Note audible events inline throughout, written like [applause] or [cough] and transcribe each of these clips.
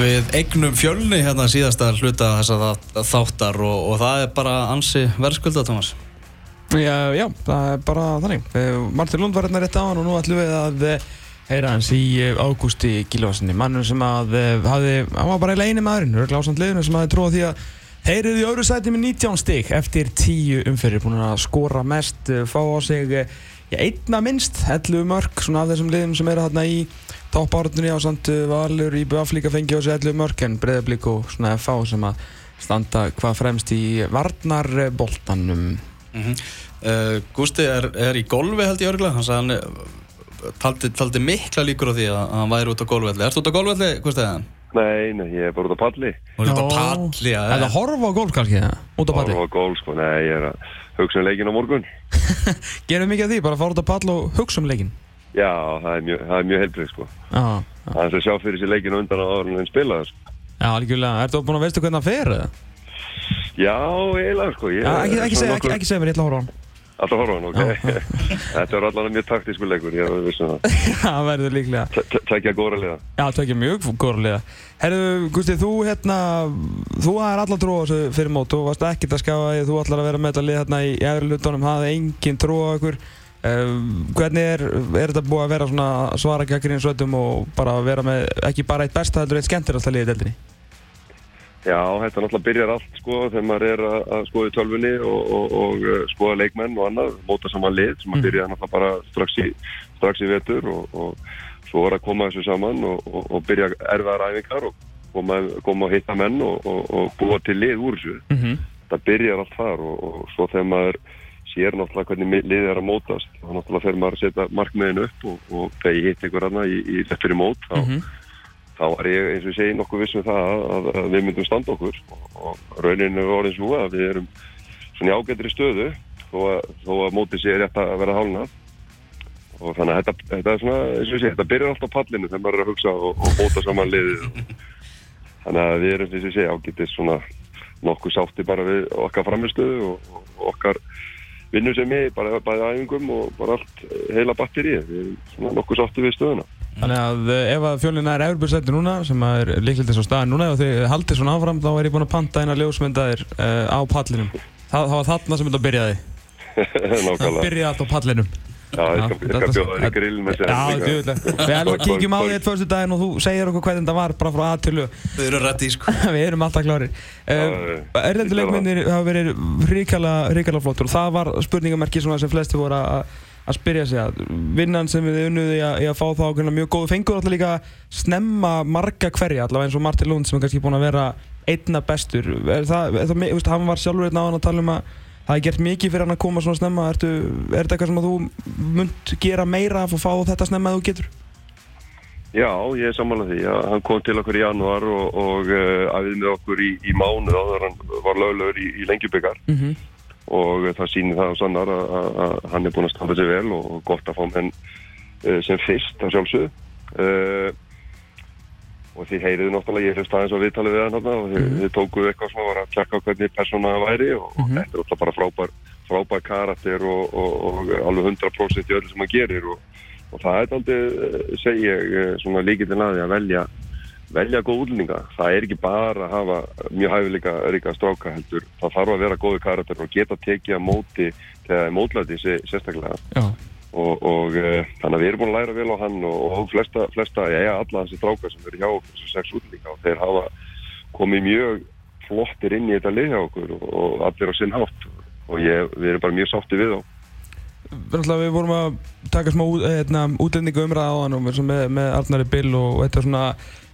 Við eignum fjölni hérna síðasta hluta þessar þáttar og, og það er bara ansi verðskulda, Thomas. Já, já, það er bara þannig. Eh, Martin Lund var hérna rétt á hann og nú ætlum við að eh, heyra hans í eh, Ágústi Gilvarsinni, mannum sem að hafði, hann var bara í leginni maðurinn, örglásand liðinu sem hafði tróð því að Þeir eru í öðru sæti með 19 stygg eftir 10 umferðir, búin að skora mest, fá á sig ja, einna minnst, 11 mörg, svona af þessum liðum sem eru hérna í toppártunni á samt Valur í Baflíka fengi á sig 11 mörg en Breðablík og svona FA sem að standa hvað fremst í varnarboltanum. Mm -hmm. uh, Gusti er, er í golfi held ég örgulega, hann sagði hann eh, taldi, taldi mikla líkur á því að hann væri út á golfvelli. Erstu út á golfvelli, Gusti, eða? Nei, nei, ég er bara út á palli. Út á palli, já. Er það horfa á golf kannski, eða? Út á palli? Horfa á golf, sko, nei, ég er að hugsa um leikin á morgun. [laughs] Gerum mikið af því, bara fara út á pall og hugsa um leikin? Já, það er mjög, mjög heilbrið, sko. Það er að sjá fyrir sér leikin undan á orðinu en spila það, sko. Já, algjörlega. Ertu búin að veistu hvernig það fer, eða? Já, eiginlega, sko. Ég, Já, ekki, ekki, segja, ekki, ekki segja mér, ég ætla að horfa á hann. Alltaf horfa hann, ok. [laughs] Þetta er allavega mjög taktísku leikur, ég vissum það. [laughs] Það verður líklega. Tækja góra liða. Já, tækja mjög góra liða. Herru, Gusti, þú hérna, þú er á þessu fyrir mót, þú varst ekkert að skafa því, þú ætlar að vera með þetta lið hérna í efri lutunum, það er engin trú á ykkur. Uh, hvernig er, er þetta búið að vera svona svara gegn svöldum og bara vera með ekki bara eitt besta heldur eitt skemmtir alltaf liðið deldinni? Já, þetta náttúrulega byrjar allt sko þegar maður er að, að skoða í tölfunni og, og, og uh, skoða leikmenn og annað, móta saman lið sem maður byrja náttúrulega bara strax í, strax í vetur og, og svo er að koma þessu saman og byrja erfiðar æfingar og koma, koma að hitta menn og búa til lið úr þessu. Mm -hmm. Það byrjar allt þar og svo þegar maður sér náttúrulega hvernig liðið er að mótast, þá náttúrulega fer maður að setja markmiðin upp og þegar ég hitt einhver annað í, í þetta mót, þá mm -hmm þá var ég eins og segi nokkuð vissum það að, að við myndum standa okkur. Og, og rauninu var eins og að við erum svona ágættri stöðu þó að, þó að mótið sé rétt að vera hálnað og þannig að þetta, þetta er svona, eins og segi, þetta byrjar alltaf pallinu þegar maður er að hugsa og, og móta saman liðið. [laughs] Þannig að við erum, eins og segi, ágættið svona nokkuð sátti bara við okkar framistöðu og, og okkar vinnu sem ég, bara bæði æfingum og bara allt heila batterið, við erum svona nokkuð sátti við stöðuna Þannig að eh, ef að fjölina er Európa-sætti núna, sem er þess að staða núna, og þið haldið svona áfram, þá er ég búinn að panta eina ljósmyndaðir uh, á pallinum. Það, það var þarna sem þetta byrjaði. [laughs] Nákvæmlega. Það byrjaði allt á pallinum. Já, ég skal, ég skal bjóða þér í grill með sér. Já, djúvilega. Við erum að kíkjum á því eitt fyrstu daginn og þú segir okkur hvernig þetta var bara frá aðtölu. Við erum rætti, sko. [laughs] Við erum alltaf klárir. Erlenduleikmyndir hafa verið ríkala flottur og það var spurningamerki sem flesti voru að að spyrja sig að vinnan sem við unnuði í að fá þá mjög góðu fengur alltaf líka snemma marga hverja allavega eins og Martin Lund sem er kannski búin að vera einna bestur er það, er það, á að að það er gert mikið fyrir hann að koma svona snemma? Ertu, er þetta eitthvað sem að þú munt gera meira af að fá þetta snemma að þú getur? Já, ég er samanlega því að hann kom til okkur í januar og, og uh, aðið með okkur í, í mánu þá þegar hann var löglegur í, í lengjubikar mm -hmm og það sýnir það á sannar að, að hann er búin að standa sig vel og gott að fá menn uh, sem fyrst að sjálfsögðu. Uh, og því heyriðu náttúrulega ég hlust aðeins á viðtalið við hann og þið, mm -hmm. þið tókuðu eitthvað sem var að tjekka hvernig persóna það væri og, mm -hmm. og þetta er alltaf bara frábær, frábær karakter og, og, og alveg 100% í öllu sem hann gerir og það er aldrei, uh, segi ég, líkitinn að því að velja velja góð útlendinga. Það er ekki bara að hafa mjög hæfileika ríka stráka heldur. Það þarf að vera góði karakter og geta tekið að móti þegar mótlæti sérstaklega. Og, og uh, þannig að við erum búin að læra vel á hann og, og flesta, flesta, já, já, alla þessi stráka sem eru hjá okkur, þessu sex útlendinga og þeir hafa komið mjög flottir inn í þetta lið hjá okkur og, og allir á sinn hátt og ég, við erum bara mjög sátti við þá. Við vorum að taka smá hérna, útlendingu umræða á hann með, með Arnari Bill og þetta svona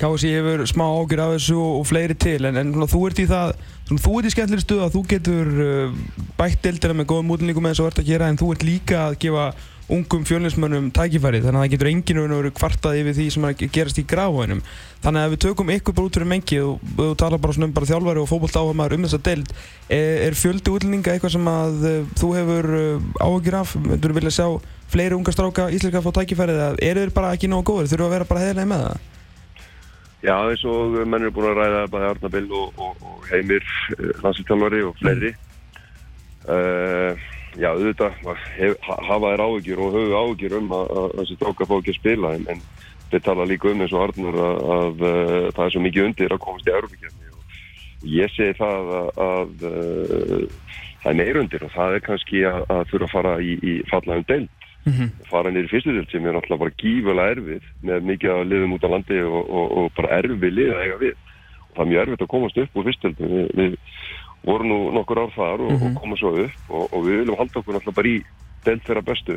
KSI hefur smá ágjur af þessu og, og fleiri til en, en svona, þú ert í það svona, þú ert í skemmtileg stuð að þú getur uh, bætt deildina með góðum útlendingum eins og ert að gera en þú ert líka að gefa ungum fjölninsmönnum tækifæri þannig að það getur enginn verið kvartað yfir því sem gerast í gráhænum þannig að við tökum ykkur bara út fyrir mengi og þú talar bara um bara þjálfari og fókbalt áhamar um þessa deild er, er fjöldi útlendinga eitthvað sem að uh, þú hefur uh, ágjur af, þú vilja sjá fleiri unga stráka íslenska að fá tækifæri eða eru þeir bara ekki nógu góður, þurfu að vera bara heðilega með það? Já, eins og menn er búin að ræða bæði Arnabill og, og, og Heimir eh, landslítjálfari og fleiri. Uh, Já, auðvitað hef, hafa þær áhugjur og höfu áhugjur um að þessi stráka fá ekki að spila en, en við tala líka um eins og Arnur að, að uh, það er svo mikið undir að komast í Európa-kefni og ég segi það að, að það er meir undir og það er kannski að, að þurfa að fara í, í fallaðum deild Mm -hmm. fara nýri fyrstu deild sem er náttúrulega bara gífulega erfið með mikið að liðum út á landi og, og, og bara erfið lið að eiga við og það er mjög erfitt að komast upp úr fyrstu deild við, við vorum nú nokkur ár þar og, Mhm. og komum svo upp og, og við viljum halda okkur náttúrulega bara í deild þeirra bestu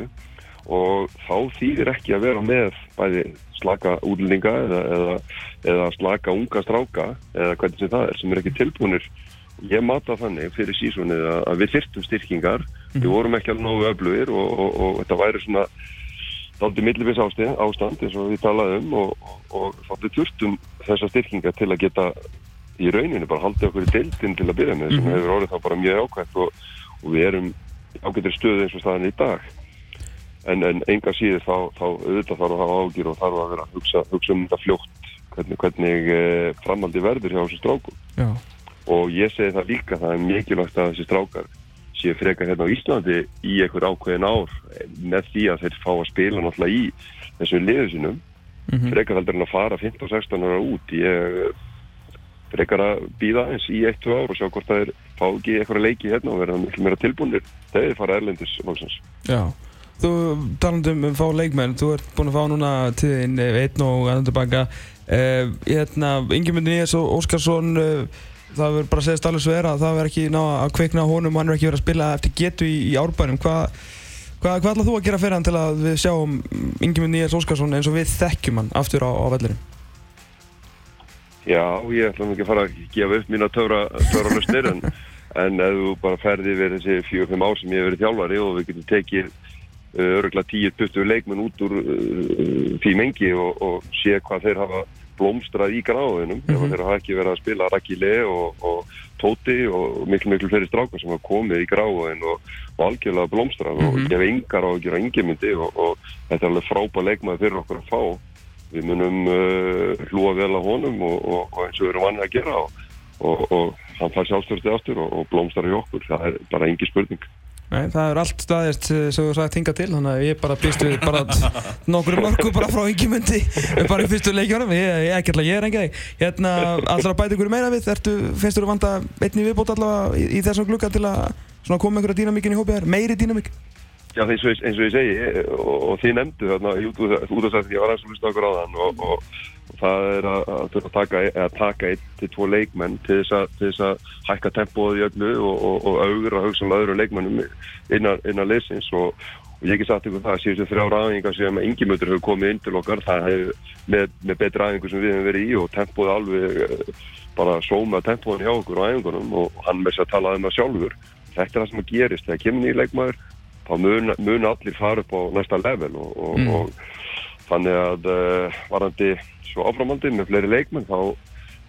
og þá þýðir ekki að vera með bæði slaka útlendinga eða, eða, eða slaka unga stráka eða hvernig sem það er sem er ekki tilbúinir ég mata þannig fyrir sísonið að, við þyrftum styrkingar við vorum ekki alveg nógu öflugir og, og, og þetta væri svona daldið millibis ástand, ástand eins og við talaðum og, og, og þá við þurftum þessa styrkingar til að geta í rauninu bara haldið okkur í deildin til að byrja með sem Mhm. hefur orðið þá bara mjög ákvæmt og, og við erum ágættir stöðu eins og staðan í dag en, en enga síður þá, þá auðvitað þarf að hafa ágjur og þarf að vera að hugsa, hugsa um þetta fljótt hvernig, hvernig eh, framhaldi verður hjá þessu strákum Já. og ég segi það líka það er mikilvægt að þessi strákar séu frekar hérna á Íslandi í einhver ákveðin ár eh, með því að þeir fá að spila náttúrulega í þessum liðu sinum Mhm. frekar heldur en að fara 15-16 ára út ég frekar að býða eins í 1-2 ár og sjá hvort það er fá ekki eitthvað leiki hérna og verða miklu meira tilbúinir þegar þeir fara erlendis loksins. Já. Þú talandum um fá leikmenn, þú ert búinn að fá núna tíðin einn og annan tilbaka. Uh, hérna, Ingemund Nías og Óskarsson, uh, það verður bara að segja alveg svo er að það verður ekki ná að kveikna honum og hann verður ekki verið að spila eftir getu í, í árbænum. Hvað hva, hva ætlað þú að gera fyrir hann til að við sjáum Ingemund Nías Óskarsson eins og við þekkjum hann aftur á, á vellirum? Já, ég ætla nú ekki að fara að gefa upp mína töfra, lustir en, en ef þú bara ferði við þessi 4-5 ár sem ég hef verið þjálfari og við getum tekið uh, örgulega 10-20 leikmenn út úr uh, því mengi og, og sé hvað þeir hafa blómstrað í gráðunum mm Mhm. þeir hafa ekki verið að spila Rakile og, og Tóti og miklu miklu fleiri strákar sem hafa komið í gráðun og, og algjörlega blómstrað Mhm. og gefa yngar á að gera yngjumyndi og, og þetta er alveg frábæð leikmaður fyrir okkur að fá við munum uh, hlúa vel á honum og, og, og eins og við erum vannið að gera og, og, og hann fær sjálfstörsti aftur og, og blómstar í okkur, það er bara engi spurning Nei, það er allt staðist eh, sem þú sagði tinga til, þannig að ég bara býst við bara [laughs] nokkur mörgu bara frá Ingemundi bara í fyrstu leikjónum, ég, ég, ég, ég er enga þig. Hérna, allra bæti ykkur meira við, Ertu, finnst þú að vanda einni viðbót allavega í, í þessum glukka til að svona koma einhverja dýnamíkin í hópið þér, meiri dýnamík? Já, eins og, eins og ég segi eh, og, og þið nefndu þarna út út af þess að ég var eins og hlusta okkur á þann og, og, og það er að, að þurfa að taka, að taka einn til tvo leikmenn til þess að, að hækka tempóið í öllu og, og, og augra hugsanlega öðru leikmennum innan, innan leysins og, og ég ekki sagt ykkur það að síðustu þrjá ræðingar sem yngjumötur hefur komið inn til okkar það hefur með, með betri ræðingu sem við hefum verið í og tempóið alveg eh, bara sóma tempóin hjá okkur á æfingunum og hann með þess að tala um það sjálfur. Þetta er það sem að gerist, þegar kemur nýja leikmaður þá mun, mun allir fara upp á næsta level og, og, Mm. Og þannig að uh, varandi svo áframandi með fleiri leikmenn þá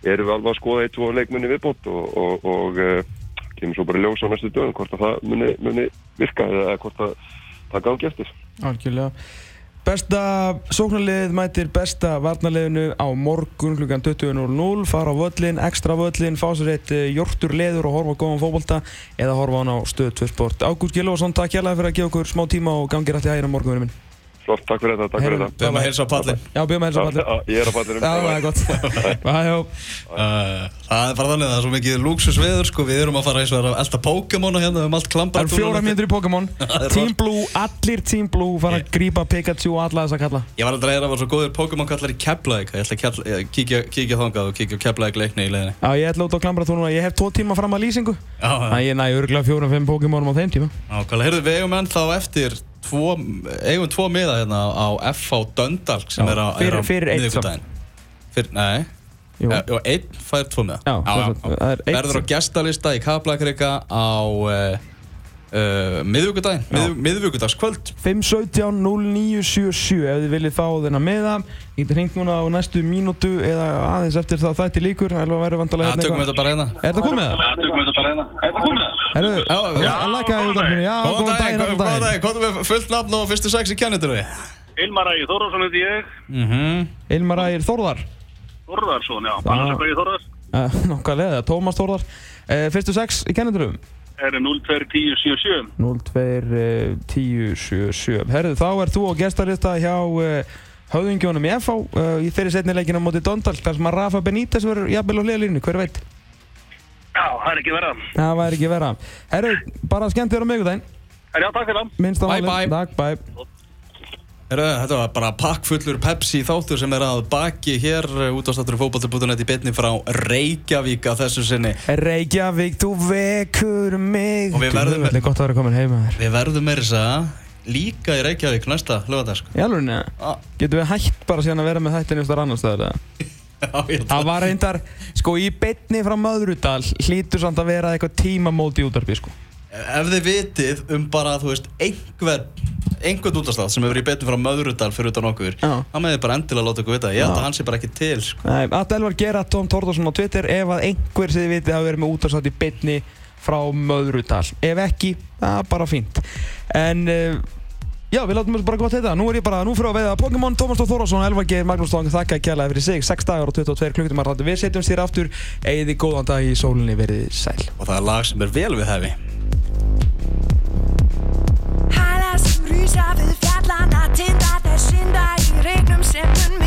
erum við alveg að skoða eitt, tvo leikmenni viðbót og, og, og uh, kemur svo bara ljós á næstu dögum hvort að það muni, muni virka eða hvort að það gangi eftir. Algjörlega. Besta sóknarliðið mætir besta varnarliðinu á morgun klukkan 20.00 fara á völlin, ekstra völlin fá sér eitt eh, jórtur leður og horfa góðan fókbalta eða horfa hann á stöð 2 sport Ágúst Gilvarsson, takk hérlega fyrir að gefa okkur smá tíma og gangir allir hægir á morgunverðin minn Flott, takk fyrir þetta, takk fyrir þetta. Við erum að heilsa á pallin Já, byrjum að helsa Já, pallir já, Ég er að pallinum. Já, það er gott. [laughs] Uh, það er bara þannig að það er svo mikið luxusveður sko, við erum að fara eins og að elda Pokémon og hérna um allt Það klambar eru fjóra mínútur í Pokémon. [laughs] Er Team Blue, allir Team Blue fara að grípa Pikachu og alla þessa kalla. Ég var aldrei að vera svo góður Pokémon kallar í Keflavík. Ég ætla að kíkja, þangað og kíkja á Keflavík leikni í Já, tvo Já, eigum tvo, miða hérna á FH Döndalk sem Já, er á, fyrir- á fyrir einn miðvikudaginn. Fyrir, nei, Jú. e, og einn fær tvo miða. Já, það er eitt Verður á gestalista í Kaplakrika á uh, uh, miðvikudaginn, mið, miðvikudagskvöld. 517 0977 ef þið viljið fá þennan meða ég geti hringt núna á næstu mínútu eða aðeins eftir það þætti líkur. Alveg að vera vandalega Já, tökum við þetta bara hérna. Er það komið? Það? Tökum við þetta bara hérna. Er það komið? það? Góðan allan góðan daginn, komum við fullt nafn og fyrstu sex í við Ilmar Ægir Þórðarsson heiti ég. Mhm. Ilmar Ægir Þórðar. Þórðarsson, já. Annars er ég Þórðars. [laughs] uh, Nákvæmlega, Tómas Þórðar. Uh, Fyrstu sex í kenneturum Er 021077. 02 10 7 7 Herðu, þá er þú á gestarista hjá uh, höfðingjónum í FH uh, í þeirri setni leikina á móti Dondal þar sem að Rafa Benítez verður jafnvel á hliðalínu, hver veit? Já, það er ekki verða. Það væri ekki vera. Herru, bara skemmt þér á miðgudaginn. Já, takk fyrir það. Minnst á Bye, bye. Takk, bye. Heru, þetta var bara pakkfullur Pepsi þáttur sem er að baki hér út á státtur fókbaltur.net í betni frá Reykjavík að þessu sinni Reykjavík, þú vekur mig. Og við verðum- Það er gott að vera komin heima þér. Við verðum meira þess að líka í Reykjavík næsta lögadag sko. Í alveg ah, Getum við hægt bara síðan að vera með þættin einhverjar annar staðar eða? Það var reyndar, sko í betni frá Möðrudal hlýtur samt að vera eitthvað tímamót í útarpi, sko. Ef þið vitið um bara, þú veist, einhver einhvern útastað sem hefur í betni frá Möðrudal fyrir utan okkur þá með þið bara endilega láta okkur vita Ég held að hann sé bara ekki til sko. Nei, að Elvar gera Tom Tórðarsson á Twitter ef að einhver sem þið vitið hafi verið með útarstátt í betni frá Möðrudal. Ef ekki, það er bara fínt. En, uh, Já, við látum bara gott þetta. Nú er ég bara, nú fyrir að veiða Pokémon, Tómas Dóð Þórásson, Elva Geir, Magnús Tóng, þakka ekki alveg fyrir sig. 6 dagar og 22 klukkutumar, þannig að við setjum sér aftur. Eði góðan dag í sólinni, verið sæl. Og það er lag sem er vel við hefi. Hæla sem rýsa við fjallana, tinda þess synda í regnum sem mun með.